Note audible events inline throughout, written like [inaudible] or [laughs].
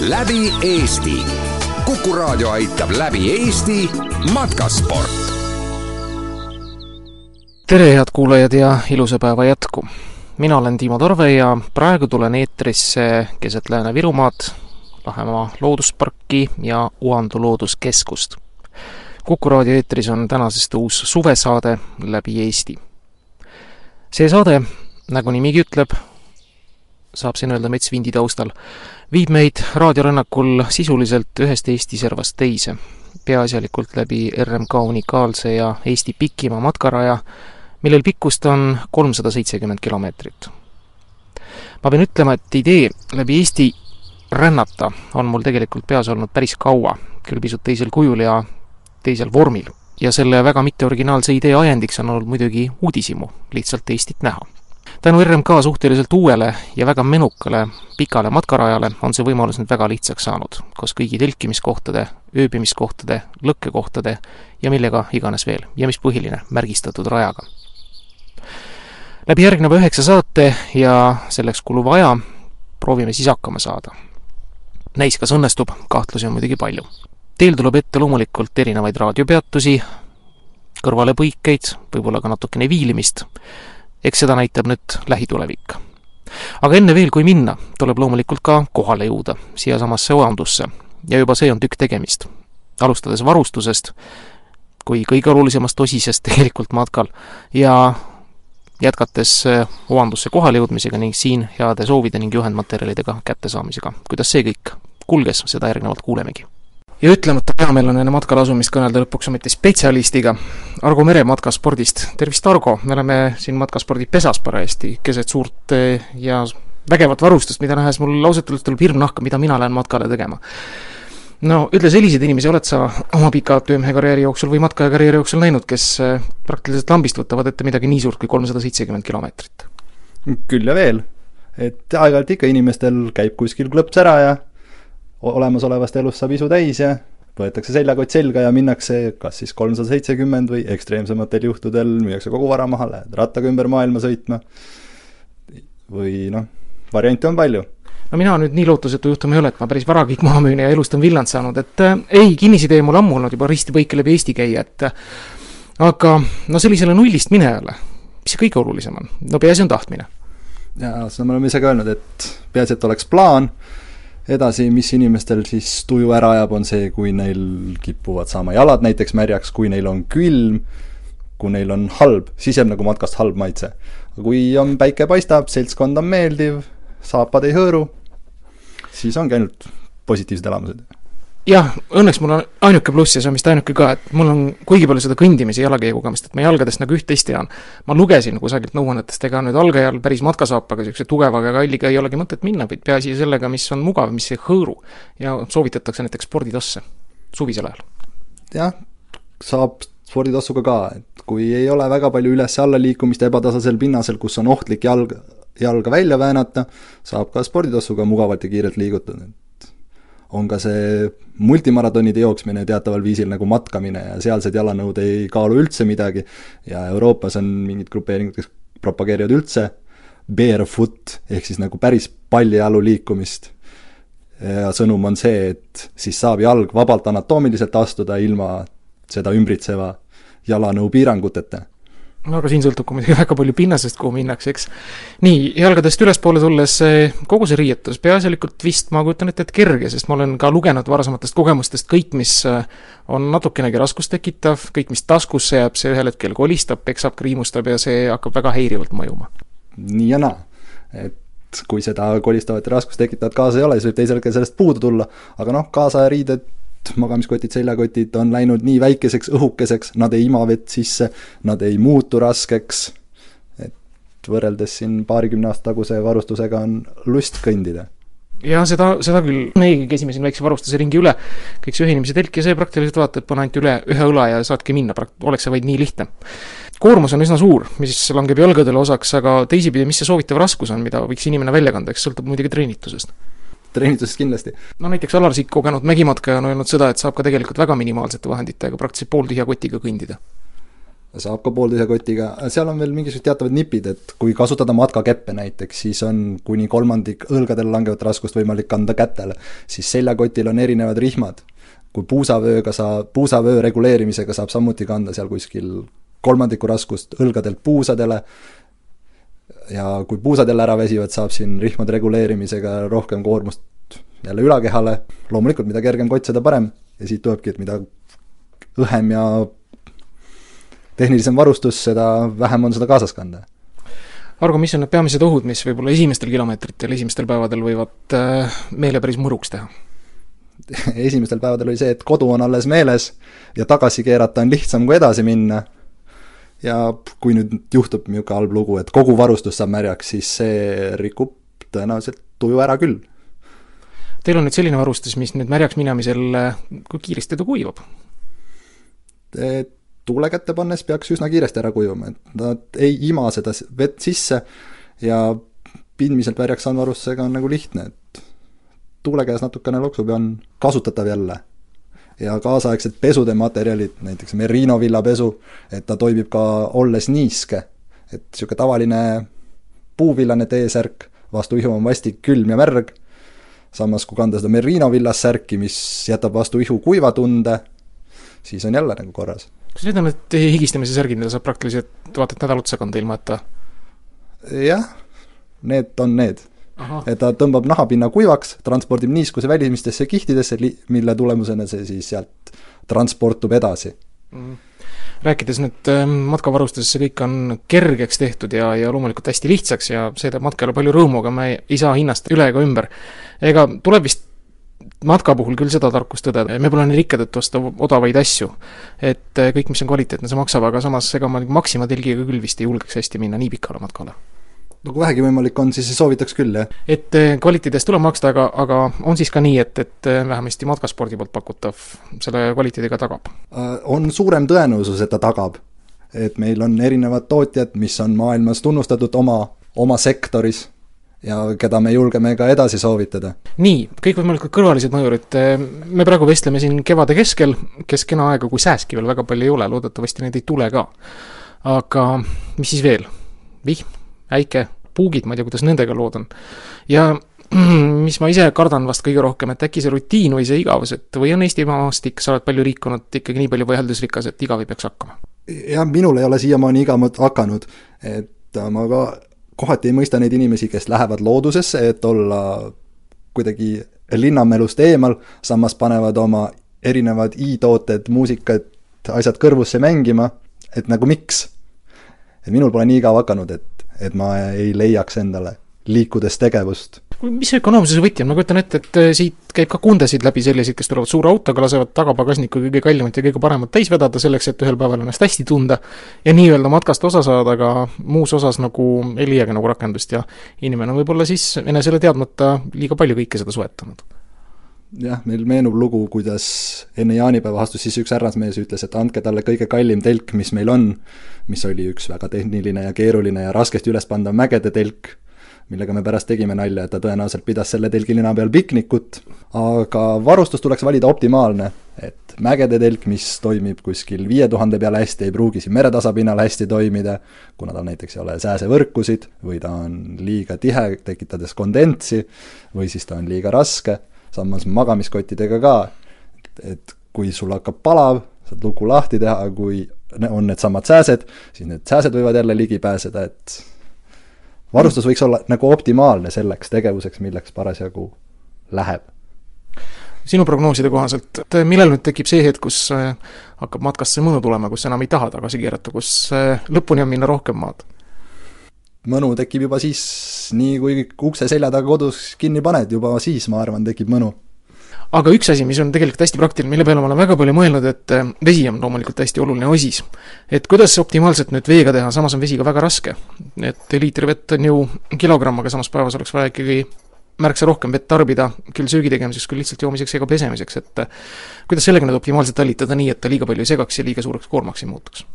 läbi Eesti. kuku raadio aitab läbi Eesti matkasport. tere, head kuulajad ja ilusa päeva jätku! mina olen Timo Torve ja praegu tulen eetrisse keset Lääne-Virumaad, Lahemaa loodusparki ja Uandu looduskeskust. Kuku raadio eetris on tänasest uus suvesaade läbi Eesti. see saade, nagu nimigi ütleb, saab siin öelda metsvindi taustal, viib meid raadiorännakul sisuliselt ühest Eesti servast teise, peaasjalikult läbi RMK unikaalse ja Eesti pikima matkaraja, millel pikkust on kolmsada seitsekümmend kilomeetrit. ma pean ütlema, et idee läbi Eesti rännata on mul tegelikult peas olnud päris kaua, küll pisut teisel kujul ja teisel vormil. ja selle väga mitteoriginaalse idee ajendiks on olnud muidugi uudishimu, lihtsalt Eestit näha tänu RMK suhteliselt uuele ja väga menukale pikale matkarajale on see võimalus nüüd väga lihtsaks saanud, koos kõigi telkimiskohtade, ööbimiskohtade, lõkkekohtade ja millega iganes veel, ja mis põhiline, märgistatud rajaga. läbi järgneva üheksa saate ja selleks kuluva aja proovime siis hakkama saada. näis, kas õnnestub, kahtlusi on muidugi palju. Teel tuleb ette loomulikult erinevaid raadiopeatusi, kõrvalepõikeid, võib-olla ka natukene viilimist, eks seda näitab nüüd lähitulevik. aga enne veel, kui minna, tuleb loomulikult ka kohale jõuda, siiasamasse Ojandusse. ja juba see on tükk tegemist. alustades varustusest, kui kõige olulisemast osisest tegelikult matkal, ja jätkates Ojandusse kohale jõudmisega ning siin heade soovide ning juhendmaterjalidega kättesaamisega. kuidas see kõik kulges, seda järgnevalt kuulemegi ja ütlemata hea meel on enne matkale asumist kõnelda lõpuks ometi spetsialistiga, Argo Mere matkaspordist. tervist, Argo, me oleme siin matkaspordi pesas parajasti, keset suurt eh, ja vägevat varustust, mida nähes mul ausalt öeldes tuleb hirm nahka, mida mina lähen matkale tegema. no ütle, selliseid inimesi oled sa oma pika töömehe karjääri jooksul või matkaja karjääri jooksul näinud, kes eh, praktiliselt lambist võtavad ette midagi nii suurt kui kolmsada seitsekümmend kilomeetrit? küll ja veel. et aeg-ajalt ikka inimestel käib kuskil klõps ära ja olemasolevast elust saab isu täis ja võetakse seljakott selga ja minnakse kas siis kolmsada seitsekümmend või ekstreemsematel juhtudel müüakse kogu vara maha, lähed rattaga ümber maailma sõitma. või noh, variante on palju. no mina nüüd nii lootusetu juhtum ei ole, et ma päris vara kõik maha müün ja elust on villand saanud, et äh, ei, kinnisidee mul ammu olnud juba risti-põiki läbi Eesti käia, et äh, aga no sellisele nullist minejale, mis see kõige olulisem on? no peaasi on tahtmine. jaa, seda me oleme ise ka öelnud, et peaasi, et oleks plaan edasi, mis inimestel siis tuju ära ajab, on see, kui neil kipuvad saama jalad näiteks märjaks, kui neil on külm, kui neil on halb, siis jääb nagu matkast halb maitse. kui on, päike paistab, seltskond on meeldiv, saapad ei hõõru, siis ongi ainult positiivsed elamused jah, õnneks mul on ainuke pluss ja see on vist ainuke ka, et mul on kuigi palju seda kõndimise jalakäija kogemust, et ma jalgadest nagu üht-teist tean. ma lugesin kusagilt nõuannetest, ega nüüd algajal päris matkasaapaga, niisuguse tugeva ja kalliga ei olegi mõtet minna, vaid peaasi sellega, mis on mugav, mis ei hõõru. ja soovitatakse näiteks sporditosse suvisel ajal. jah, saab sporditossuga ka, et kui ei ole väga palju üles-alla liikumist ebatasasel pinnasel, kus on ohtlik jalg, jalga välja väänata, saab ka sporditossuga mugavalt ja kiirelt liigutada on ka see multimaratonide jooksmine teataval viisil nagu matkamine ja sealsed jalanõud ei kaalu üldse midagi ja Euroopas on mingid grupeeringud, kes propageerivad üldse barefoot ehk siis nagu päris paljajalu liikumist. ja sõnum on see, et siis saab jalg vabalt anatoomiliselt astuda ilma seda ümbritseva jalanõu piiranguteta no aga siin sõltub ka muidugi väga palju pinnasest, kuhu minnakse, eks. nii, jalgadest ülespoole tulles, kogu see riietus, peaasjalikult vist ma kujutan ette, et kerge, sest ma olen ka lugenud varasematest kogemustest kõik, mis äh, on natukenegi raskust tekitav, kõik, mis taskusse jääb, see ühel hetkel kolistab, peksab, kriimustab ja see hakkab väga häirivalt mõjuma. nii ja naa, et kui seda kolistavat ja raskust tekitavat kaasa ei ole, siis võib teisel hetkel sellest puudu tulla, aga noh, kaasaja riided magamiskotid, seljakotid on läinud nii väikeseks, õhukeseks, nad ei ima vett sisse, nad ei muutu raskeks, et võrreldes siin paarikümne aasta taguse varustusega on lust kõndida. Jah, seda, seda küll, meiegi käisime siin väikse varustuse ringi üle, kõik see ühinemise telk ja see praktiliselt vaata, et pane ainult üle ühe õla ja saadki minna, oleks see vaid nii lihtne. koormus on üsna suur, mis langeb jalgadele osaks, aga teisipidi, mis see soovitav raskus on, mida võiks inimene välja kanda, eks sõltub muidugi treenitusest treenitusest kindlasti. no näiteks Alar Sikk, kogenud mägimatkaja, on öelnud seda, et saab ka tegelikult väga minimaalsete vahenditega praktiliselt pooltühja kotiga kõndida. saab ka poolteise kotiga, seal on veel mingisugused teatavad nipid, et kui kasutada matkakeppe näiteks, siis on kuni kolmandik õlgadele langevat raskust võimalik kanda kätele. siis seljakotil on erinevad rihmad. kui puusavööga saab, puusavöö reguleerimisega saab samuti kanda seal kuskil kolmandiku raskust õlgadelt puusadele, ja kui puusad jälle ära väsivad, saab siin rihmade reguleerimisega rohkem koormust jälle ülakehale, loomulikult mida kergem kott, seda parem, ja siit tulebki, et mida õhem ja tehnilisem varustus, seda vähem on seda kaasas kanda. Argo, mis on need peamised ohud, mis võib-olla esimestel kilomeetritel, esimestel päevadel võivad äh, meele päris mõruks teha? [laughs] esimestel päevadel oli see, et kodu on alles meeles ja tagasi keerata on lihtsam kui edasi minna. Ja kui nüüd juhtub niisugune halb lugu, et kogu varustus saab märjaks, siis see rikub tõenäoliselt tuju ära küll. Teil on nüüd selline varustus, mis nüüd märjaks minemisel, kui kiiresti ta kuivab? tuule kätte pannes peaks üsna kiiresti ära kujuma, et nad ei ima seda vett sisse ja pindmiselt värjaks sandvarustusega on nagu lihtne, et tuule käes natukene loksub ja on kasutatav jälle. Ja kaasaegsed pesude materjalid, näiteks merino villapesu, et ta toimib ka olles niiske. et niisugune tavaline puuvillane T-särk, vastu ihu on vastik külm ja märg, samas kui kanda seda merino villast särki, mis jätab vastu ihu kuiva tunde, siis on jälle nagu korras kas need on need higistamise särgid, mida saab praktiliselt vaata et nädal otsa kanda, ilma et ta jah, need on need. Et ta tõmbab nahapinna kuivaks, transpordib niiskuse välimistesse kihtidesse, mille tulemusena see siis sealt transportub edasi mm rääkides nüüd ähm, matkavarustusest, see kõik on kergeks tehtud ja, ja loomulikult hästi lihtsaks ja see teeb matkajale palju rõõmu, aga me ei, ei saa hinnast üle ega ümber. ega tuleb vist matka puhul küll seda tarkust tõdeda, me pole nii rikkad, et osta odavaid asju. et eh, kõik, mis on kvaliteetne, see maksab, aga samas ega ma Maxima telgiga küll vist ei julgeks hästi minna nii pikale matkale. Kui vähegi võimalik on, siis soovitaks küll, jah. et eh, kvaliteedi eest tuleb maksta, aga, aga on siis ka nii, et, et eh, vähemasti matkaspordi poolt pakutav selle kvaliteediga tagab? Äh, on suurem tõenäosus, et ta tagab. et meil on erinevad tootjad, mis on maailmas tunnustatud oma, oma sektoris ja keda me julgeme ka edasi soovitada. nii, kõikvõimalikud kõrvalised mõjurid, me praegu vestleme siin kevade keskel, keskena aega, kui sääski veel väga palju ei ole, loodetavasti neid ei tule ka. aga mis siis veel? vihm, äike, puugid, ma ei tea, kuidas nendega lood on. ja [clears throat] mis ma ise kardan vast kõige rohkem, et äkki see rutiin või see igavus, et või on Eesti maastik, sa oled palju liikunud, ikkagi nii palju võideldusrikas, et igav ei peaks hakkama? jah, minul ei ole siiamaani igav hakanud, et ma ka kohati ei mõista neid inimesi, kes lähevad loodusesse, et olla kuidagi linnamelust eemal, samas panevad oma erinevad i-tooted, muusikat, asjad kõrvusse mängima, et nagu miks? et minul pole nii igav hakanud, et, et ma ei leiaks endale liikudes tegevust. Mis ökonoomsuse võti on, ma kujutan ette, et äh, siit käib ka kundasid läbi selliseid, kes tulevad suure autoga, lasevad tagapagasnikku kõige kallimat ja kõige paremat täis vedada, selleks et ühel päeval ennast hästi tunda ja nii-öelda matkast osa saada, aga muus osas nagu ei leiagi nagu rakendust ja inimene on võib-olla siis enesele teadmata liiga palju kõike seda soetanud jah, meil meenub lugu, kuidas enne jaanipäeva astus siis üks härrasmees, ütles, et andke talle kõige kallim telk, mis meil on, mis oli üks väga tehniline ja keeruline ja raskesti ülespandav mägede telk millega me pärast tegime nalja, et ta tõenäoliselt pidas selle telgilina peal piknikut, aga varustus tuleks valida optimaalne, et mägede telk, mis toimib kuskil viie tuhande peale hästi, ei pruugi siin meretasapinal hästi toimida, kuna tal näiteks ei ole sääsevõrkusid või ta on liiga tihe, tekitades kondentsi, või siis ta on liiga raske, samas magamiskottidega ka, et kui sul hakkab palav, saad luku lahti teha, kui on needsamad sääsed, siis need sääsed võivad jälle ligi pääseda, et varustus võiks olla nagu optimaalne selleks tegevuseks, milleks parasjagu läheb. sinu prognooside kohaselt, millal nüüd tekib see hetk, kus äh, hakkab matkast see mõnu tulema, kus enam ei taha tagasi keerata, kus äh, lõpuni on minna rohkem maad? Mõnu tekib juba siis, nii kui ukse selja taga kodus kinni paned, juba siis, ma arvan, tekib mõnu aga üks asi, mis on tegelikult hästi praktiline, mille peale ma olen väga palju mõelnud, et äh, vesi on loomulikult hästi oluline osis. et kuidas optimaalselt nüüd veega teha, samas on vesi ka väga raske. et liiter vett on ju kilogramm, aga samas päevas oleks vaja ikkagi märksa rohkem vett tarbida, küll söögi tegemiseks, küll lihtsalt joomiseks ka pesemiseks, et äh, kuidas sellega nüüd optimaalselt talitada nii, et ta liiga palju ei segaks ja liiga suureks koormaks ei muutuks?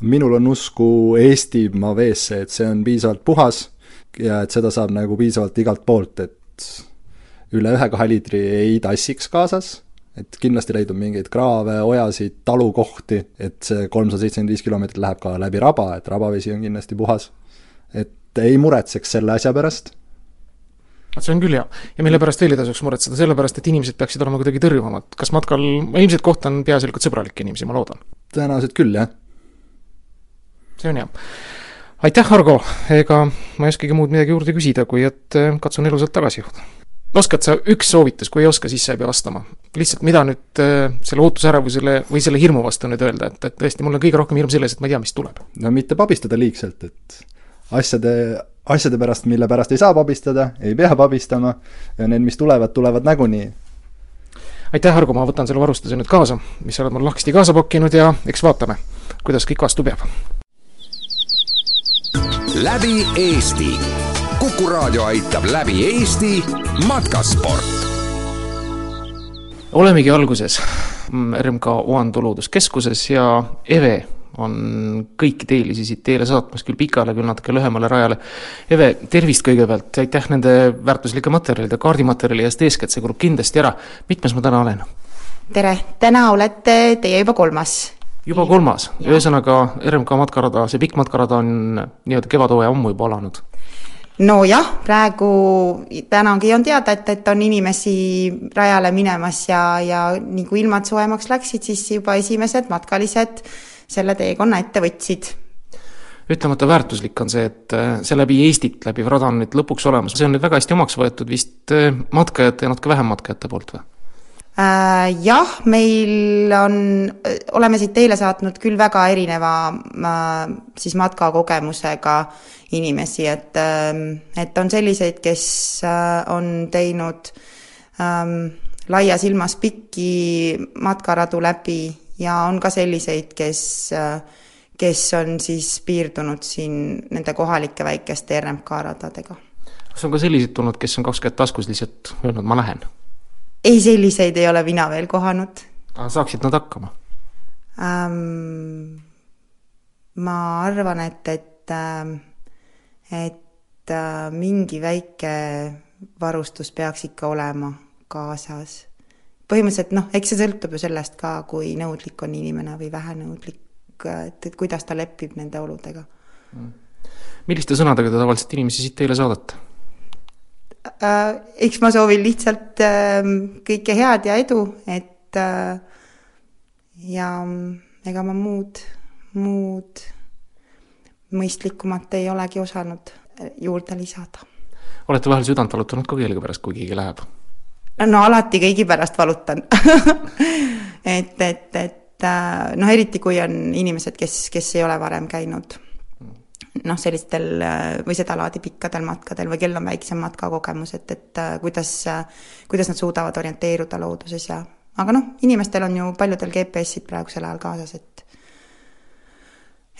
Minul on usku Eestimaa veesse, et see on piisavalt puhas ja et seda saab nagu piisavalt igalt poolt, et üle ühe-kahe liitri ei tassiks kaasas, et kindlasti leidub mingeid kraave, ojasid, talukohti, et see kolmsada seitsekümmend viis kilomeetrit läheb ka läbi raba, et rabavesi on kindlasti puhas. et ei muretseks selle asja pärast see on küll hea. ja mille pärast veel ei tasuks muretseda, sellepärast et inimesed peaksid olema kuidagi tõrjuvamad. kas matkal, ma ilmselt kohtan peaasjalikult sõbralikke inimesi, ma loodan? tõenäoliselt küll, jah. See on hea. aitäh, Argo, ega ma ei oskagi muud midagi juurde küsida, kui et eh, katsun elusalt tagasi jõuda. oskad sa, üks soovitus, kui ei oska, siis sa ei pea vastama. lihtsalt, mida nüüd äh, selle ootusärevusele või selle hirmu vastu nüüd öelda, et, et tõesti, mul on kõige rohkem hirm selles, et ma ei tea, mis tuleb. no mitte pabistada liigselt, et asjade asjade pärast, mille pärast ei saa pabistada, ei pea pabistama ja need, mis tulevad, tulevad nagunii. aitäh, Argo, ma võtan selle varustuse nüüd kaasa, mis sa oled mul lahkesti kaasa pokkinud ja eks vaatame, kuidas kõik vastu peab. Läbi Eesti. kuku raadio aitab läbi Eesti matkasport. olemegi alguses RMK Oandu Looduskeskuses ja Eve on kõiki teelisi siit teele saatmas, küll pikale, küll natuke lühemale rajale. Eve, tervist kõigepealt, aitäh nende väärtuslike materjalide, kaardimaterjali eest eeskätt, see kulub kindlasti ära. mitmes ma täna olen? tere, täna olete teie juba kolmas. Juba kolmas, ühesõnaga RMK matkarada, see pikk matkarada on nii-öelda kevadhooaja ammu juba alanud. Nojah, praegu tänagi on teada, et, et on inimesi rajale minemas ja, ja nii kui ilmad soojemaks läksid, siis juba esimesed matkalised selle teekonna ette võtsid. Ütlemata väärtuslik on see, et äh, see läbi Eestit läbiv rada on nüüd lõpuks olemas, see on nüüd väga hästi omaks võetud vist äh, matkajate ja natuke vähem matkajate poolt või? Äh, jah, meil on, oleme siit teile saatnud küll väga erineva siis matkakogemusega inimesi, et, ähm, et on selliseid, kes on teinud ähm, laias ilmas pikki matkaradu läbi ja on ka selliseid, kes, kes on siis piirdunud siin nende kohalike väikeste RMK radadega. kas on ka selliseid tulnud, kes on kaks kätt taskus lihtsalt öelnud, ma lähen? Ei, selliseid ei ole mina veel kohanud. saaksid nad hakkama ähm,? ma arvan, et, et, ähm, et äh, mingi väike varustus peaks ikka olema kaasas põhimõtteliselt noh, eks see sõltub ju sellest ka, kui nõudlik on inimene või vähenõudlik, et, et kuidas ta lepib nende oludega mm.. milliste sõnadega te tavaliselt inimesi siit teile saadate? Eks ma soovin lihtsalt äh, kõike head ja edu, et äh, ja ega ma muud, muud mõistlikumat ei olegi osanud juurde lisada. olete vahel südant valutanud ka keelega pärast, kui keegi läheb? no alati kõigi pärast valutan [laughs] et, et, et äh, noh, eriti kui on inimesed, kes, kes ei ole varem käinud noh, sellistel äh, või sedalaadi pikkadel matkadel või kel on väiksem matkakogemus, et, et äh, kuidas, kuidas nad suudavad orienteeruda looduses ja aga noh, inimestel on ju paljudel GPS-id praegusel ajal kaasas, et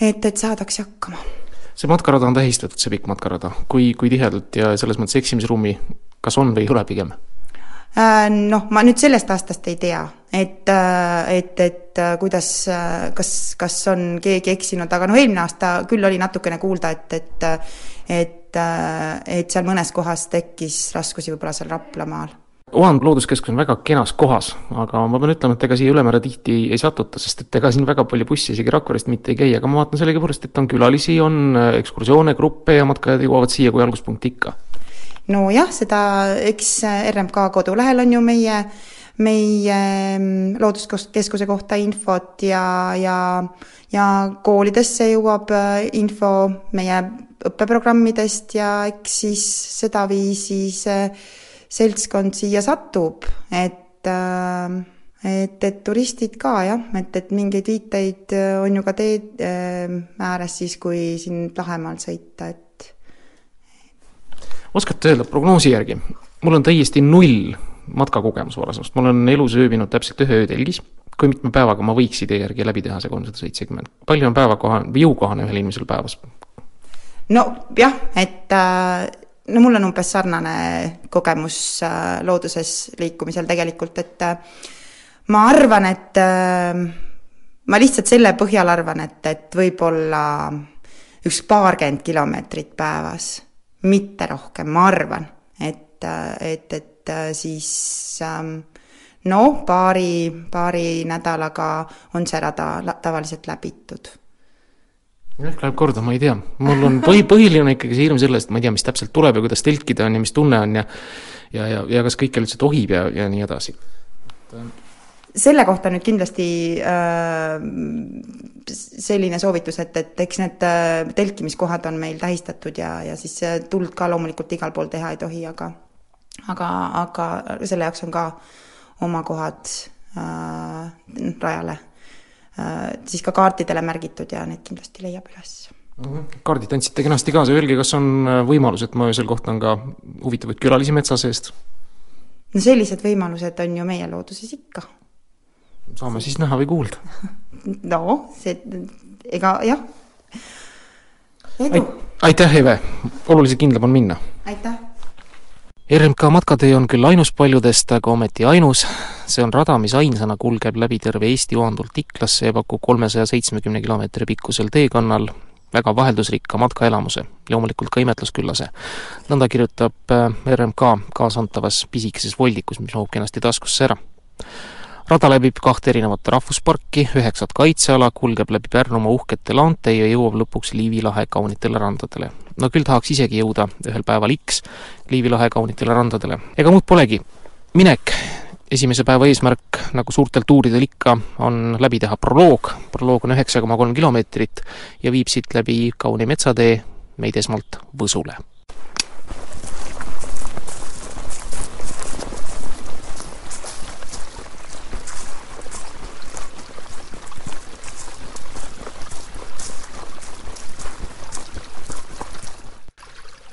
et, et saadakse hakkama. see matkarada on tähistatud, see pikk matkarada, kui, kui tihedalt ja selles mõttes eksimisruumi kas on või ei ole pigem? Äh, noh, ma nüüd sellest aastast ei tea, et, äh, et, et äh, kuidas, kas, kas on keegi eksinud, aga noh, eelmine aasta küll oli natukene kuulda, et, et et, et seal mõnes kohas tekkis raskusi võib-olla seal Raplamaal. Oand looduskeskus on väga kenas kohas, aga ma pean ütlema, et ega siia ülemäära tihti ei satuta, sest et ega siin väga palju busse isegi Rakverest mitte ei käi, aga ma vaatan sellegipoolest, et on külalisi, on ekskursioone, gruppe ja matkajad jõuavad siia kui alguspunkti ikka nojah, seda, eks RMK kodulehel on ju meie, meie mm, looduskeskuse kohta infot ja, ja, ja koolidesse jõuab äh, info meie õppeprogrammidest ja eks siis sedaviisi see seltskond siia satub, et äh, et, et turistid ka jah, et, et mingeid viiteid äh, on ju ka tee ääres siis, kui siin Lahemaal sõita, et oskate öelda prognoosi järgi, mul on täiesti null matkakogemus varasemast, ma olen elus ööbinud täpselt ühe öö telgis, kui mitme päevaga ma võiks idee järgi läbi teha see kolmsada seitsekümmend, palju on päevakohane või jõukohane ühel inimesel päevas? nojah, et äh, no mul on umbes sarnane kogemus äh, looduses liikumisel tegelikult, et äh, ma arvan, et ma lihtsalt selle põhjal arvan, et, et võib-olla üks paarkümmend kilomeetrit päevas mitte rohkem, ma arvan, et, et, et siis ähm, no paari, paari nädalaga on see rada tavaliselt läbitud ehk läheb korda, ma ei tea, mul on põhi, põhiline on ikkagi see hirm sellest, ma ei tea, mis täpselt tuleb ja kuidas telkida on ja mis tunne on ja ja, ja, ja kas kõikjal üldse tohib ja, ja nii edasi. Selle kohta nüüd kindlasti äh, selline soovitus, et, et eks need äh, telkimiskohad on meil tähistatud ja, ja siis äh, tuld ka loomulikult igal pool teha ei tohi, aga aga, aga selle jaoks on ka oma kohad äh, rajale äh, siis ka kaartidele märgitud ja need kindlasti leiab üles kaardid andsite kenasti kaasa, öelge, kas on äh, võimalus, et ma öösel kohtan ka huvitavaid külalisi metsa seest? no sellised võimalused on ju meie looduses ikka. Saame siis näha või kuulda. [laughs] no see, ega jah. aitäh, Eve, oluliselt kindlam on minna. aitäh. RMK matkatee on küll ainus paljudest, aga ometi ainus. see on rada, mis ainsana kulgeb läbi terve Eesti Oandult Iklasse ja pakub kolmesaja seitsmekümne kilomeetri pikkusel teekonnal väga vaheldusrikka matkaelamuse, loomulikult ka imetlusküllase. nõnda kirjutab äh, RMK kaasantavas pisikeses voldikus, mis mahub kenasti taskusse ära. Rada läbib kahte erinevat rahvusparki, üheksat kaitseala, kulgeb läbi Pärnumaa uhkete laante ja jõuab lõpuks Liivi lahe kaunitele randadele. no küll tahaks isegi jõuda ühel päeval X Liivi lahe kaunitele randadele. ega muud polegi, minek esimese päeva eesmärk, nagu suurtel tuuridel ikka, on läbi teha proloog, proloog on üheksa koma kolm kilomeetrit ja viib siit läbi kauni metsatee meid esmalt Võsule.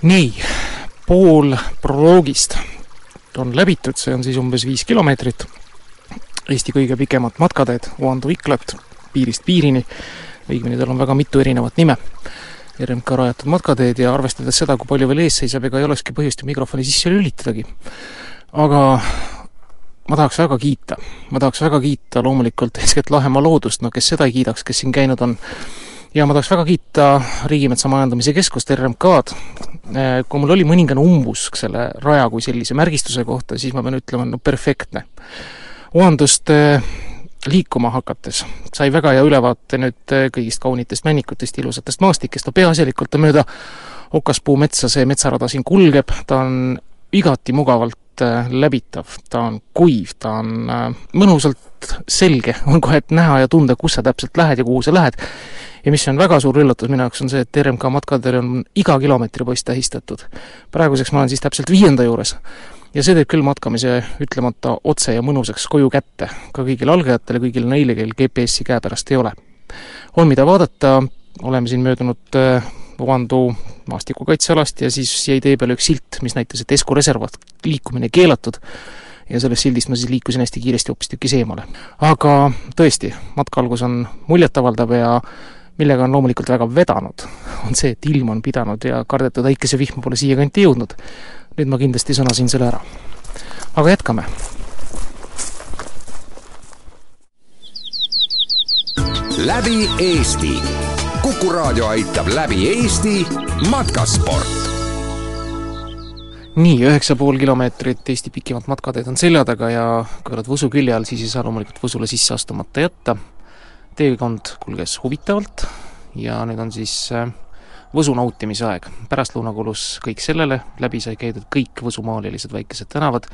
Nii, pool proloogist on läbitud, see on siis umbes viis kilomeetrit. Eesti kõige pikemat matkateed, Oandu-Iklat, piirist piirini, õigemini tal on väga mitu erinevat nime. RMK rajatud matkateed ja arvestades seda, kui palju veel ees seisab, ega ei olekski põhjust ju mikrofoni sisse lülitadagi. aga ma tahaks väga kiita, ma tahaks väga kiita loomulikult eeskätt Lahemaa loodust, no kes seda ei kiidaks, kes siin käinud on, ja ma tahaks väga kiita Riigimetsa Majandamise Keskust, RMK-d, kui mul oli mõningane umbusk selle raja kui sellise märgistuse kohta, siis ma pean ütlema, no perfektne. Oandust liikuma hakates. Sai väga hea ülevaate nüüd kõigist kaunitest männikutest, ilusatest maastikest, no peaasjalikult mööda okaspuu metsa see metsarada siin kulgeb, ta on igati mugavalt läbitav, ta on kuiv, ta on mõnusalt selge, [laughs] on kohe näha ja tunda, kus sa täpselt lähed ja kuhu sa lähed ja mis on väga suur üllatus minu jaoks, on see, et RMK matkadel on iga kilomeetri poist tähistatud. praeguseks ma olen siis täpselt viienda juures. ja see teeb küll matkamise ütlemata otse ja mõnusaks koju kätte, ka kõigile algajatele, kõigile neile, kel GPS-i käepärast ei ole. on, mida vaadata, oleme siin möödunud Oandu maastikukaitsealast ja siis jäi tee peale üks silt, mis näitas, et Esku reservaat liikumine keelatud ja sellest sildist ma siis liikusin hästi kiiresti hoopistükkis eemale. aga tõesti, matka algus on muljetavaldav ja millega on loomulikult väga vedanud, on see, et ilm on pidanud ja kardetud äikesevihma pole siiakanti jõudnud. nüüd ma kindlasti sõnasin selle ära. aga jätkame. läbi Eesti. Kuku raadio aitab läbi Eesti matkasport nii, üheksa pool kilomeetrit Eesti pikimat matkateed on selja taga ja kui oled Võsu külje all, siis ei saa loomulikult Võsule sisse astumata jätta. teekond kulges huvitavalt ja nüüd on siis Võsu nautimise aeg. pärastlõuna kulus kõik sellele, läbi sai käidud kõik võsumaalilised väikesed tänavad,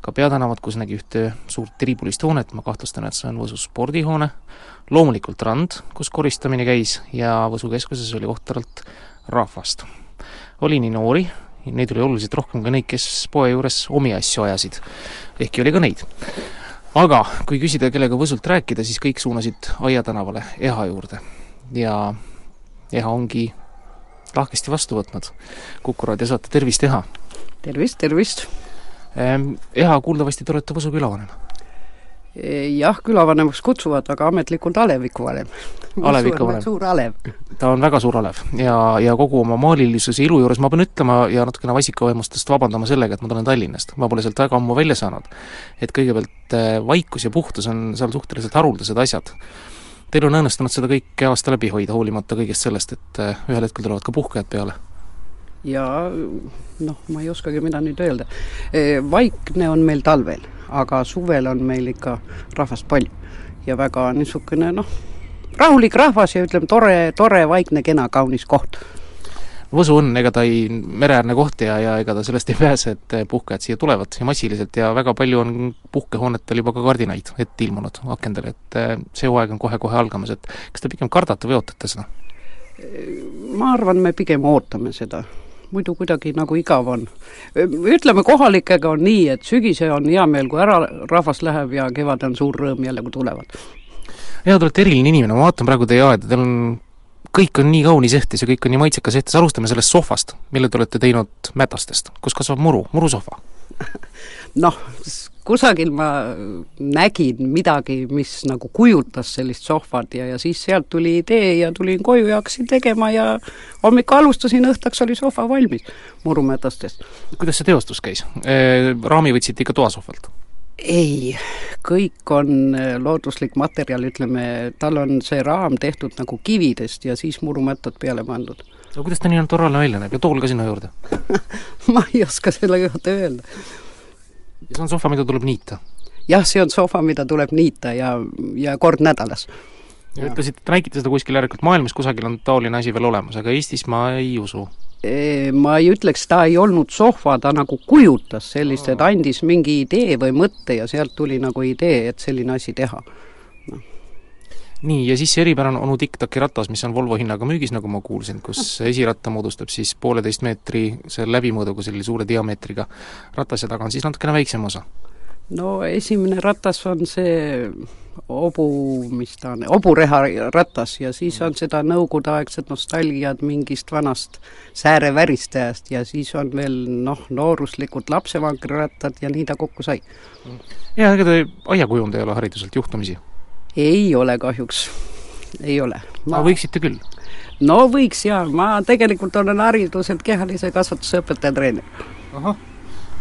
ka peatänavad, kus nägi ühte suurt tribulist hoonet, ma kahtlustan, et see on Võsu spordihoone, loomulikult rand, kus koristamine käis ja Võsu keskuses oli ohtralt rahvast. oli nii noori, neid oli oluliselt rohkem ka neid, kes poe juures omi asju ajasid. ehkki oli ka neid. aga kui küsida, kellega Võsult rääkida, siis kõik suunasid Aia tänavale Eha juurde. ja Eha ongi lahkesti vastu võtnud. Kuku raadio saate Tervist, Eha! tervist, tervist! Eha, kuuldavasti te olete Võsu külavanem? jah, külavanemaks kutsuvad, aga ametlikult alevikuvanem. alevikuvanem. suur alev. ta on väga suur alev ja, ja kogu oma maalilisuse ilu juures ma pean ütlema ja natukene vassikavaimustest vabandama sellega, et ma tulen Tallinnast, ma pole sealt väga ammu välja saanud. et kõigepealt vaikus ja puhtus on seal suhteliselt haruldased asjad. Teil on õnnestunud seda kõike aasta läbi hoida, hoolimata kõigest sellest, et ühel hetkel tulevad ka puhkajad peale. Ja noh, ma ei oskagi, mida nüüd öelda. vaikne on meil talvel, aga suvel on meil ikka rahvast palju. Ja väga niisugune noh, rahulik rahvas ja ütleme, tore, tore, vaikne, kena, kaunis koht Võsu on, ega ta ei, mereäärne koht ja, ja ega ta sellest ei pääse, et puhkajad siia tulevad ja massiliselt ja väga palju on puhkehoonetel juba ka kardinaid ette ilmunud akendele, et eh, see hooaeg on kohe-kohe algamas, et kas te pigem kardate või ootate seda? ma arvan, me pigem ootame seda muidu kuidagi nagu igav on. ütleme, kohalikega on nii, et sügise on hea meel, kui ära rahvas läheb ja kevad on suur rõõm jälle, kui tulevad. jaa, te olete eriline inimene, ma vaatan praegu teie aeda, teil on kõik on nii kaunis ehtis ja kõik on nii maitsekas ehtis, alustame sellest sohvast, mille te olete teinud mätastest, kus kasvab muru, murusohva [laughs] noh, kusagil ma nägin midagi, mis nagu kujutas sellist sohvat ja, ja siis sealt tuli idee ja tulin koju ja hakkasin tegema ja hommikul alustasin, õhtaks oli sohva valmis murumätastest. kuidas see teostus käis? Raami võtsite ikka toasohvalt? Ei, kõik on äh, looduslik materjal, ütleme, tal on see raam tehtud nagu kividest ja siis murumättad peale pandud. no kuidas ta nii naturaalne välja näeb ja tool ka sinna juurde [laughs] ma ei oska selle kohta öelda. ja see on sohva, mida tuleb niita? jah, see on sohva, mida tuleb niita ja, ja kord nädalas. ja ütlesite, et nägite seda kuskil järelikult maailmas kusagil on taoline asi veel olemas, aga Eestis ma ei usu ma ei ütleks, ta ei olnud sohva, ta nagu kujutas sellist, et andis mingi idee või mõtte ja sealt tuli nagu idee, et selline asi teha. No.. nii, ja siis see eripärane onu Tic-Taci ratas, mis on Volvo hinnaga müügis, nagu ma kuulsin, kus esiratta moodustab siis pooleteist meetri see läbimõõduga, selle suure diameetriga ratas ja taga on siis natukene väiksem osa? No esimene ratas on see hobu, mis ta on, hobureha ratas ja siis on seda nõukogudeaegset nostalgiat mingist vanast sääreväristajast ja siis on veel noh, nooruslikud lapsevankrirattad ja nii ta kokku sai. jaa, ega te aiakujund ei ole hariduselt juhtumisi? ei ole kahjuks, ei ole. aga võiksite küll? no võiks jaa, ma tegelikult olen hariduselt kehalise kasvatuse õpetaja treener. ahah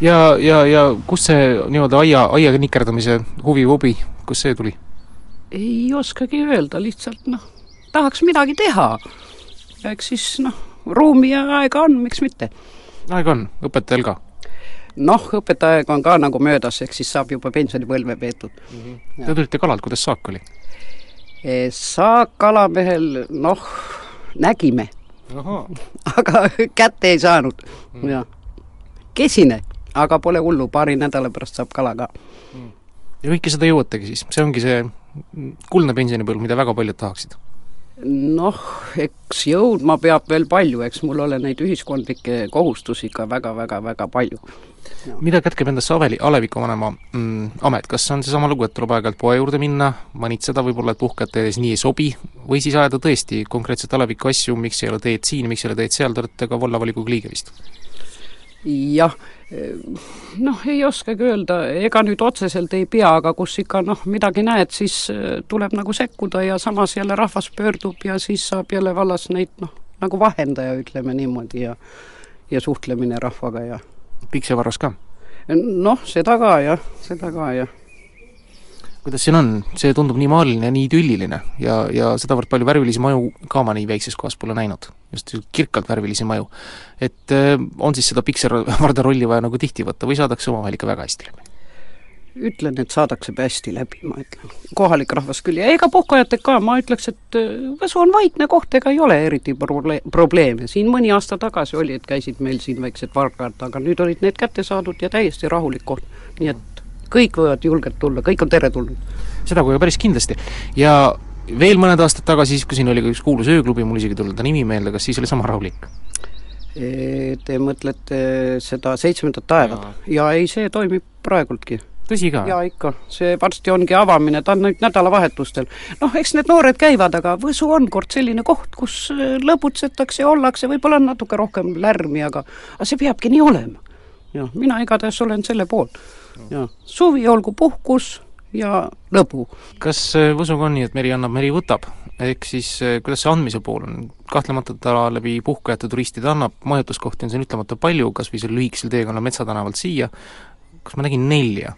ja, ja, ja kust see nii-öelda aia, aiaga nikerdamise huvi-hobi, kust see tuli? ei oskagi öelda, lihtsalt noh, tahaks midagi teha. eks siis noh, ruumi ja aega on, miks mitte. aega on, õpetajal ka? noh, õpetajaga on ka nagu möödas, eks siis saab juba pensionipõlve peetud mm. -hmm. Te tulite kalalt, kuidas saak oli? E, saak kalamehel, noh, nägime. [laughs] aga kätte ei saanud mm. -hmm. jah. kesine aga pole hullu, paari nädala pärast saab kala ka. ja kõike seda jõuategi siis, see ongi see kuldne pensionipõlv, mida väga paljud tahaksid? noh, eks jõudma peab veel palju, eks mul ole neid ühiskondlikke kohustusi ka väga-väga-väga palju. mida kätkeb endasse Aveli, Aleviku vanema mm, amet, kas on seesama lugu, et tuleb aeg-ajalt poe juurde minna, manitseda võib-olla, et puhkajate ees nii ei sobi, või siis ajada tõesti konkreetselt Aleviku asju, miks ei ole teed siin, miks ei ole teed seal, te olete ka vallavolikogu liige vist? Jah, noh, ei oskagi öelda, ega nüüd otseselt ei pea, aga kus ikka noh, midagi näed, siis äh, tuleb nagu sekkuda ja samas jälle rahvas pöördub ja siis saab jälle vallas neid noh, nagu vahendaja, ütleme niimoodi, ja ja suhtlemine rahvaga ja piksevarras ka? noh, seda ka jah, seda ka jah kuidas siin on, see tundub nii maaliline ja nii idülliline ja, ja sedavõrd palju värvilisi maju ka ma nii väikses kohas pole näinud. Just kirkalt värvilisi maju. et äh, on siis seda pikservarda [laughs] rolli vaja nagu tihti võtta või saadakse omavahel ikka väga hästi läbi? ütlen, et saadakse hästi läbi, ma ütlen. kohalik rahvas küll ja ega puhkajatega ka, ma ütleks, et äh, Võsu on vaikne koht, ega ei ole eriti proble-, probleeme, siin mõni aasta tagasi oli, et käisid meil siin väiksed vargad, aga nüüd olid need kätte saadud ja täiesti rahulik koht, nii et kõik võivad julgelt tulla, kõik on teretulnud. seda kohe päris kindlasti. ja veel mõned aastad tagasi, siis kui siin oli ka üks kuulus ööklubi, mul isegi ei tulnud ta nimi meelde, kas siis oli sama rahulik? Te mõtlete seda Seitsmendat taevat? jaa, ei, see toimib praegultki tõsi ka? jaa, ikka. see varsti ongi avamine, ta on nüüd nädalavahetustel. noh, eks need noored käivad, aga Võsu on kord selline koht, kus e, lõbutsetakse ollakse, võib-olla on natuke rohkem lärmi, aga aga see peabki nii olema. jah, mina igatahes olen selle poolt ja suvi olgu puhkus ja lõbu. kas äh, Võsuga on nii, et meri annab, meri võtab? ehk siis äh, kuidas see andmise pool on? kahtlemata ta läbi puhkajate turistide annab, majutuskohti on siin ütlemata palju, kas või sel lühikesel teekonnal Metsatänavalt siia, kas ma nägin nelja?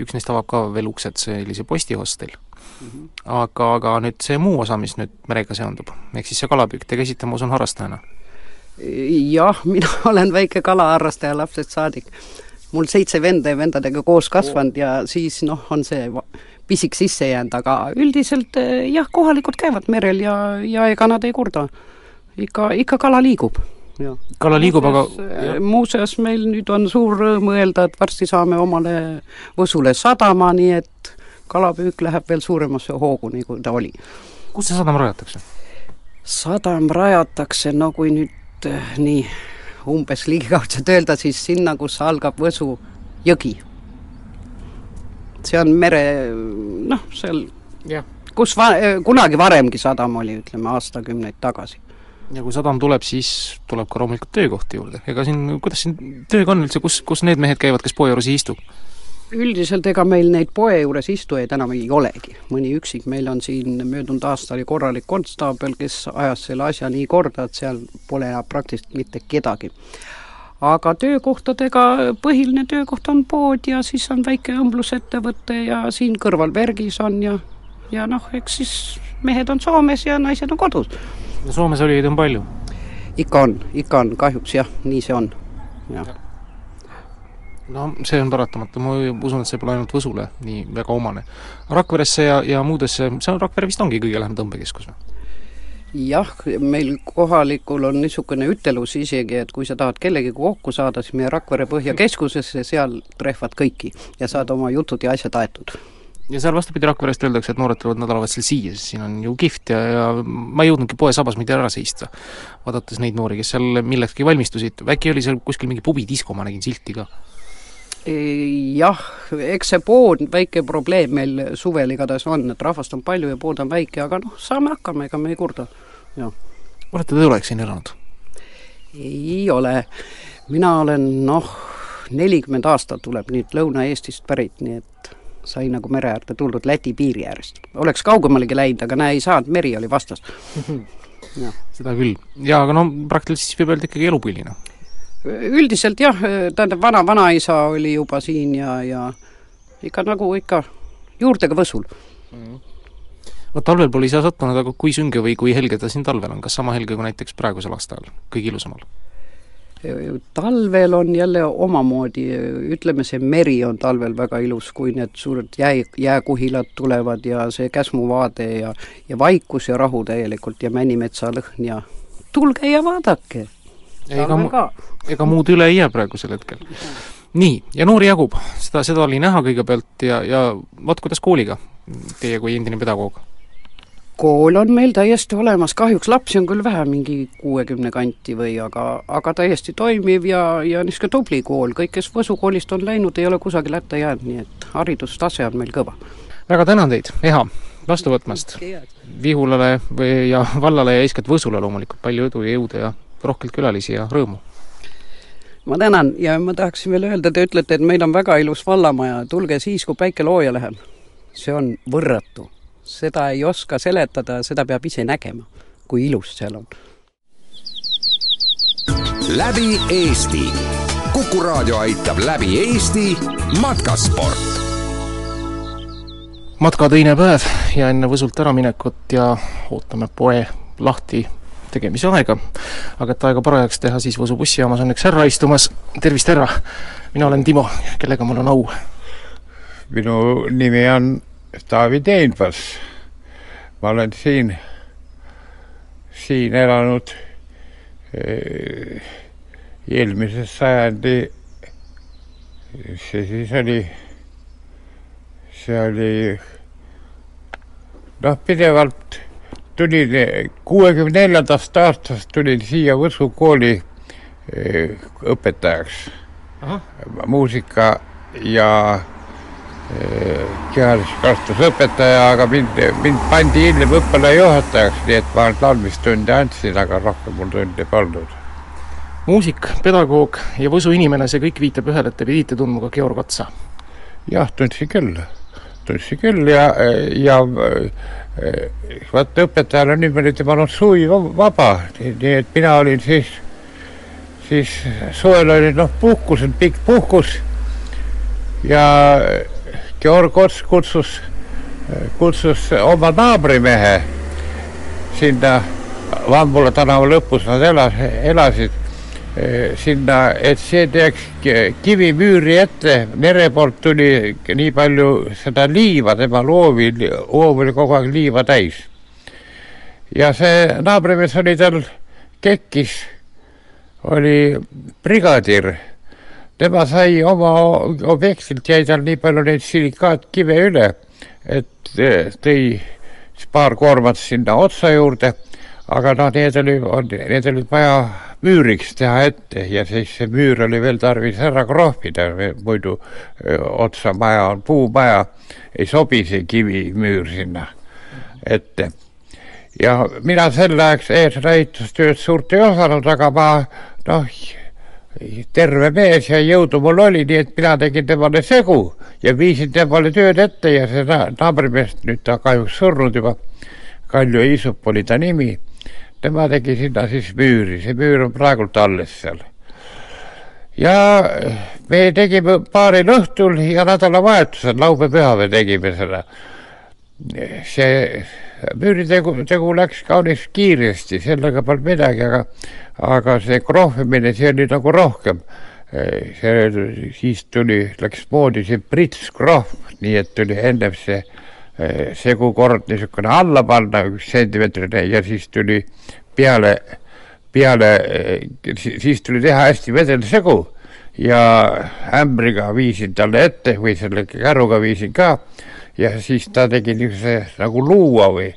üks neist avab ka veel uksed, sellise postihostel mm. -hmm. aga, aga nüüd see muu osa, mis nüüd merega seondub, ehk siis see kalapüük, te käisite, ma usun, harrastajana? jah, mina [laughs] olen väike kalaharrastaja lapsest saadik mul seitse venda ja vendadega koos kasvanud ja siis noh, on see pisik sisse jäänud, aga üldiselt eh, jah, kohalikud käivad merel ja, ja ega nad ei kurda. ikka, ikka kala liigub. kala liigub, aga eh, muuseas, meil nüüd on suur rõõm öelda, et varsti saame omale Võsule sadama, nii et kalapüük läheb veel suuremasse hoogu, nii kui ta oli. kus see sadam rajatakse? sadam rajatakse, no kui nüüd eh, nii umbes ligikaudselt öelda, siis sinna, kus algab Võsu jõgi. see on mere, noh, seal jah, kus va-, kunagi varemgi sadam oli, ütleme aastakümneid tagasi. ja kui sadam tuleb, siis tuleb ka loomulikult töökohti juurde, ega siin, kuidas siin tööga on üldse, kus, kus need mehed käivad, kes poe juures ei istu? Üldiselt ega meil neid poe juures istujaid enam ei olegi, mõni üksik, meil on siin möödunud aastal oli korralik konstaabel, kes ajas selle asja nii korda, et seal pole enam praktiliselt mitte kedagi. aga töökohtadega, põhiline töökoht on pood ja siis on väike õmblusettevõte ja siin kõrval Vergis on ja ja noh, eks siis mehed on Soomes ja naised on kodus. ja Soomes olijaid on palju? ikka on, ikka on, kahjuks jah, nii see on, jah no see on paratamatu, ma usun, et see pole ainult Võsule nii väga omane. Rakveresse ja, ja muudesse, see on, Rakvere vist ongi kõige lähem tõmbekeskus või? jah, meil kohalikul on niisugune ütelus isegi, et kui sa tahad kellegagi kokku saada, siis meie Rakvere Põhjakeskusesse, seal trehvad kõiki ja saad oma jutud ja asjad aetud ja seal vastupidi Rakverest öeldakse, et noored tulevad nädalavahetusel siia, sest siin on ju kihvt ja, ja ma ei jõudnudki poe sabas mitte ära seista, vaadates neid noori, kes seal millekski valmistusid, äkki oli seal kuskil mingi pubidisko, ma nägin silti ka jah, eks see pood, väike probleem meil suvel igatahes on, et rahvast on palju ja pood on väike, aga noh, saame hakkama, ega me ei kurda, olete te Õleks siin elanud? ei ole, mina olen noh, nelikümmend aastat tuleb nüüd Lõuna-Eestist pärit, nii et sai nagu mere äärde tuldud Läti piiri äärest. oleks kaugemalegi läinud, aga näe, ei saanud, meri oli vastas [laughs] seda küll. jaa, aga no praktiliselt siis võib öelda ikkagi elupõline üldiselt jah, tähendab, vana-vanaisa oli juba siin ja, ja ikka nagu ikka juurtega Võsul mm.. vot talvel pole isa sattunud, aga kui sünge või kui helge ta siin talvel on, kas sama helge kui näiteks praegusel aastal, kõige ilusamal? talvel on jälle omamoodi, ütleme, see meri on talvel väga ilus, kui need suured jää, jääkuhilad tulevad ja see Käsmu vaade ja ja vaikus ja rahu täielikult ja Männimetsa lõhn ja tulge ja vaadake ega mu-, ega muud üle ei jää praegusel hetkel. nii, ja noori jagub, seda, seda oli näha kõigepealt ja, ja vot kuidas kooliga, teie kui endine pedagoog? kool on meil täiesti olemas, kahjuks lapsi on küll vähe, mingi kuuekümne kanti või aga, aga täiesti toimiv ja, ja niisugune tubli kool, kõik, kes Võsu koolist on läinud, ei ole kusagile hätta jäänud, nii et haridustase on meil kõva. väga tänan teid, Eha, vastu võtmast! Vihulale või, ja vallale ja eeskätt Võsule loomulikult palju edu ja jõudu ja rohkelt külalisi ja rõõmu! ma tänan ja ma tahaksin veel öelda, te ütlete, et meil on väga ilus vallamaja, tulge siis, kui päike looja läheb. see on võrratu. seda ei oska seletada, seda peab ise nägema, kui ilus seal on. läbi Eesti. kuku raadio aitab läbi Eesti matkasport. matka teine päev ja enne Võsult äraminekut ja ootame poe lahti tegemise aega. aga et aega parajaks teha, siis Võsu bussijaamas on üks härra istumas, tervist, härra! mina olen Timo, kellega mul on au? minu nimi on Taavi Teenbas. ma olen siin, siin elanud eh, eelmise sajandi, see siis oli, see oli noh, pidevalt tulin kuuekümne neljandast aastast tulin siia Võsu kooli eh, õpetajaks. muusika ja eh, kehalise kasvatuse õpetaja, aga mind, mind pandi hiljem õppealajuhatajaks, nii et ma laulmistunde andsin, aga rohkem mul tunde polnud. muusik, pedagoog ja Võsu inimene, see kõik viitab ühele, et te pidite tundma ka Georg Otsa? jah, tundsin küll, tundsin küll ja, ja vaata õpetajal on niimoodi, tema on suvi vaba, nii et mina olin siis, siis suvel oli noh, puhkus, pikk puhkus. Ja Georg Ots kutsus, kutsus oma naabrimehe sinna Vambula tänava lõpus nad elas, elasid sinna, et see teeks kivimüüri ette, mere poolt tuli nii palju seda liiva, tema loovi, hoov oli kogu aeg liiva täis. ja see naabrimees oli tal kekkis, oli brigadir tema sai oma objektilt, jäi tal nii palju neid silikaatkive üle, et tõi paar koormat sinna otsa juurde, aga noh, need oli, need olid vaja müüriks teha ette ja siis see müür oli veel tarvis ära krohvida, muidu otsa maja on puumaja, ei sobi see kivimüür sinna ette. ja mina sel ajaks eesõna ehitustööd suurt ei osanud, aga ma noh, terve mees ja jõudu mul oli, nii et mina tegin temale segu ja viisin temale tööd ette ja see naabrimees, nüüd ta kahjuks surnud juba, Kalju Iisup oli ta nimi, tema tegi sinna siis müüri, see müür on praegult alles seal. ja me tegime paaril õhtul ja nädalavahetusel, laupäev-pühapäev tegime seda. see müüritegu, tegu läks kaunis kiiresti, sellega polnud midagi, aga aga see krohvimine, see oli nagu rohkem. see, siis tuli, läks moodi see prits krohv, nii et tuli ennem see segukord niisugune alla panna, üks sentimeetrine ja siis tuli peale, peale, siis tuli teha hästi vedel segu ja ämbriga viisin talle ette või selle käruga viisin ka ja siis ta tegi niisuguse nagu luua või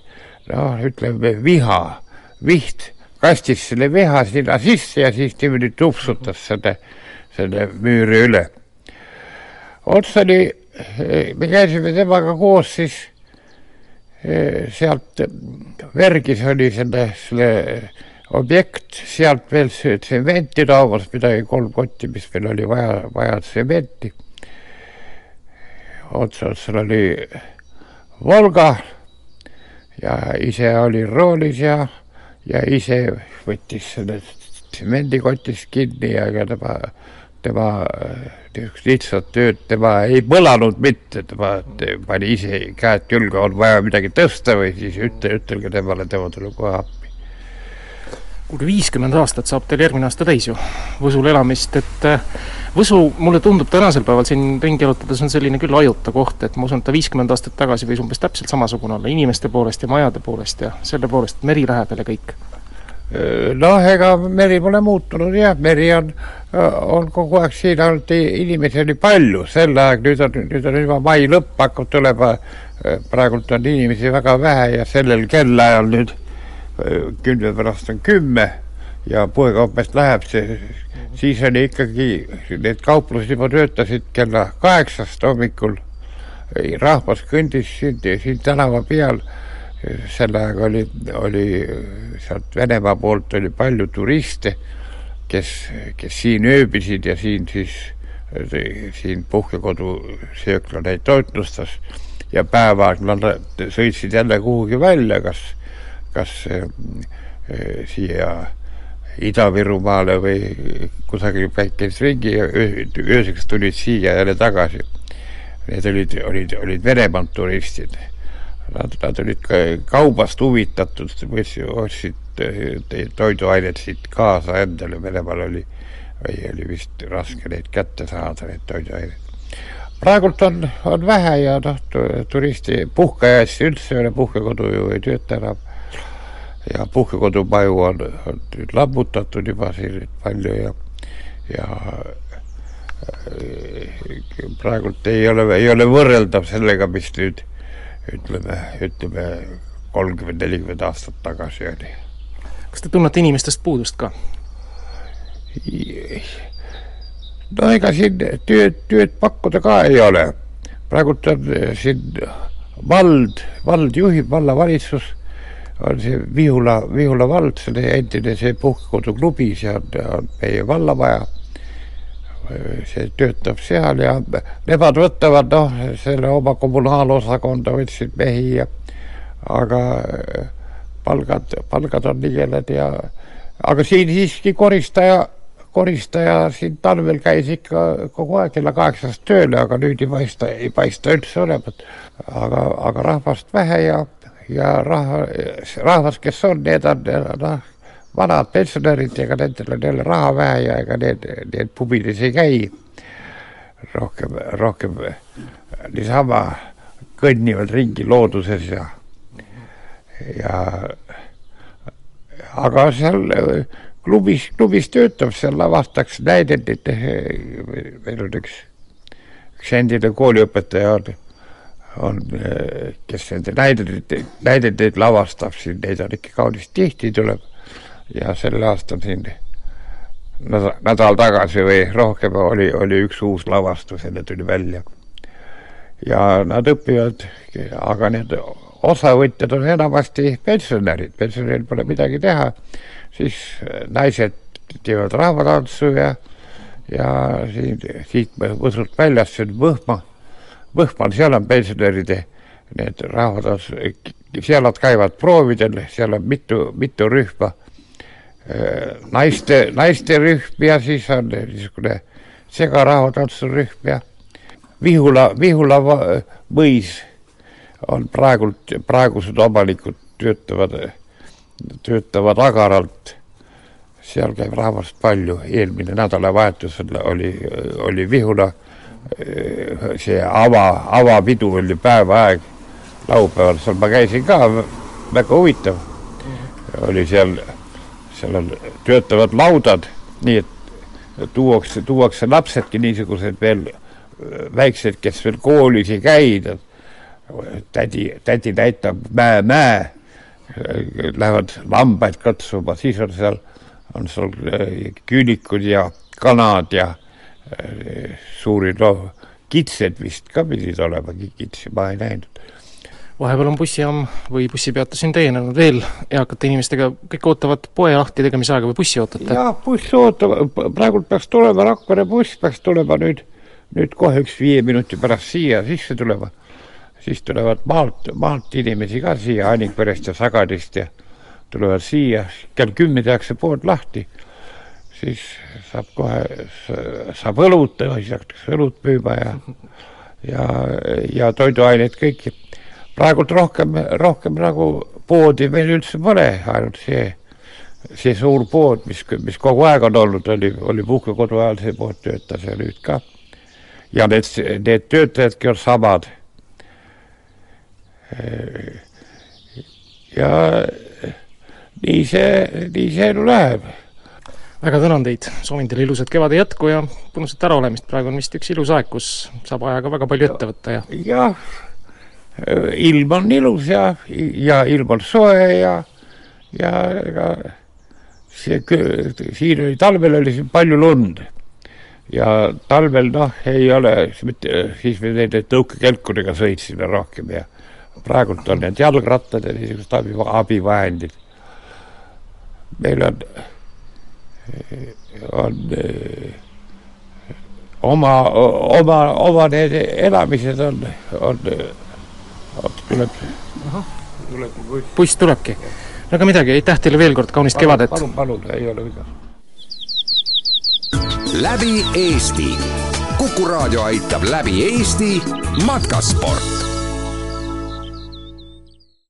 noh, ütleme viha, viht kastis selle veha sinna sisse ja siis niimoodi tupsutas selle, selle müüri üle. ots oli, me käisime temaga koos siis eh, sealt Vergis oli selle, selle objekt, sealt veel tsementi toomas midagi, kolm kotti, mis meil oli vaja, vaja tsementi. otsa otsal oli Volga ja ise oli roolis ja ja ise võttis sellest tsemendikotist kinni ja ega tema, tema niisugust lihtsat tööd, tema ei põlanud mitte, tema pani ise käed külge, on vaja midagi tõsta või siis ütle, ütelge temale, tema tuleb kohe appi. kuulge, viiskümmend aastat saab teil järgmine aasta täis ju, Võsul elamist, et äh, Võsu, mulle tundub tänasel päeval siin ringi jalutades on selline küll ajuta koht, et ma usun, et ta viiskümmend aastat tagasi võis umbes täpselt samasugune olla inimeste poolest ja majade poolest ja selle poolest, meri lähedal ja kõik. noh, ega meri pole muutunud jah, meri on, on kogu aeg siin olnud, inimesi oli palju, sel ajal, nüüd on, nüüd on juba mai lõpp, hakkab tulema, praegult on inimesi väga vähe ja sellel kellaajal nüüd kümne pärast on kümme ja poekaupmeest läheb see siis oli ikkagi, need kauplused juba töötasid kella kaheksast hommikul. rahvas kõndis siin, siin tänava peal. sel ajal oli, oli sealt Venemaa poolt oli palju turiste, kes, kes siin ööbisid ja siin siis, siin puhkekodu söökla neid toitlustas ja päeva nad sõitsid jälle kuhugi välja, kas, kas äh, siia Ida-Virumaale või kusagil käis ringi ja ööseks tulid siia jälle tagasi. Need olid, olid, olid Venemaalt turistid. Nad, nad olid ka kaubast huvitatud, ostsid toiduained siit kaasa endale, Venemaal oli, oli vist raske neid kätte saada, neid toiduaineid. praegult on, on vähe ja noh, turisti puhkeajast üldse ei ole, puhkekodu ju ei tööta enam ja puhkekodumaju on, on nüüd lammutatud juba siin palju ja, ja äh, praegult ei ole, ei ole võrreldav sellega, mis nüüd ütleme, ütleme kolmkümmend, nelikümmend aastat tagasi oli. Kas te tunnete inimestest puudust ka? no ega siin tööd, tööd pakkuda ka ei ole. praegult on siin vald, vald juhib, vallavalitsus on see Vihula, Vihula vald, see endine see puhkekoduklubi, see on, on meie vallamaja. see töötab seal ja nemad võtavad noh, selle oma kommunaalosakonda võtsid mehi ja aga palgad, palgad on nigelad ja aga siin siiski koristaja, koristaja siin talvel käis ikka kogu aeg kella kaheksast tööle, aga nüüd ei paista, ei paista üldse olevat. aga, aga rahvast vähe ja ja rahva, rahvas, kes on, need on noh, vanad pensionärid, ega nendel on jälle raha vähe ja ega need, need pubides ei käi. rohkem, rohkem niisama kõnnivad ringi looduses ja, ja aga seal klubis, klubis töötab, seal lavastaks näidendit, meil on üks, üks endine kooliõpetaja on on, kes nende näidendeid, näidendeid lavastab siin, neid on ikka kaunis tihti tuleb. ja sel aastal siin nädal, nädal tagasi või rohkem oli, oli üks uus lavastus need tuli välja. ja nad õpivad, aga need osavõtjad on enamasti pensionärid, pensionäril pole midagi teha, siis naised teevad rahvatantsu ja, ja siin siit Võsult väljast, see on Võhma. Võhmal, seal on pensionäride need rahvad, seal nad käivad proovidel, seal on mitu, mitu rühma. naiste, naiste rühm ja siis on niisugune segarahvatantsurühm ja Vihula, Vihula mõis on praegult, praegused omanikud töötavad, töötavad agaralt. seal käib rahvast palju, eelmine nädalavahetus oli, oli Vihula see ava, avapidu oli päeva aeg laupäeval, seal ma käisin ka, väga huvitav. oli seal, seal on töötavad laudad, nii et tuuakse, tuuakse lapsedki niisugused veel väiksed, kes veel koolis ei käi. Tädi, tädi näitab mäe, mäe, lähevad lambaid katsuma, siis on seal, on seal küülikud ja kanad ja suuri, noh, kitsed vist ka pidid olema, kitsi ma ei näinud. vahepeal on bussijaam või bussipeatus siin täienenud veel eakate inimestega, kõik ootavad poe lahti tegemise aega või bussi ootate? jah, buss ootab, praegult peaks tulema Rakvere buss, peaks tulema nüüd, nüüd kohe üks viie minuti pärast siia sisse tulema. Siis tulevad maalt, maalt inimesi ka siia Annikverest ja Sagadist ja tulevad siia, kell kümme tehakse pood lahti siis saab kohe, saab õlut, siis hakatakse õlut müüma ja, ja, ja toiduaineid kõiki. praegult rohkem, rohkem nagu poodi meil üldse pole, ainult see, see suur pood, mis, mis kogu aeg on olnud, oli, oli puhkekodu ajal see pood töötas ja nüüd ka. ja need, need töötajadki on samad. Ja nii see, nii see elu läheb väga tänan teid, soovin teile ilusat kevade jätku ja põnusat äraolemist, praegu on vist üks ilus aeg, kus saab ajaga väga palju ette võtta ja. jah, ilm on ilus ja, ja ilm on soe ja, ja ega see, siin oli, talvel oli siin palju lund. ja talvel noh, ei ole, siis me nende tõukekelkuriga sõitsime rohkem ja praegult on need jalgrattad ja niisugused abi, abivahendid. meil on on eh, oma, oma, oma need elamised on, on, tuleb. buss tulebki. no aga midagi, aitäh teile veel kord, kaunist kevadet. palun, palun, ei ole viga. läbi Eesti. kuku raadio aitab läbi Eesti matkasport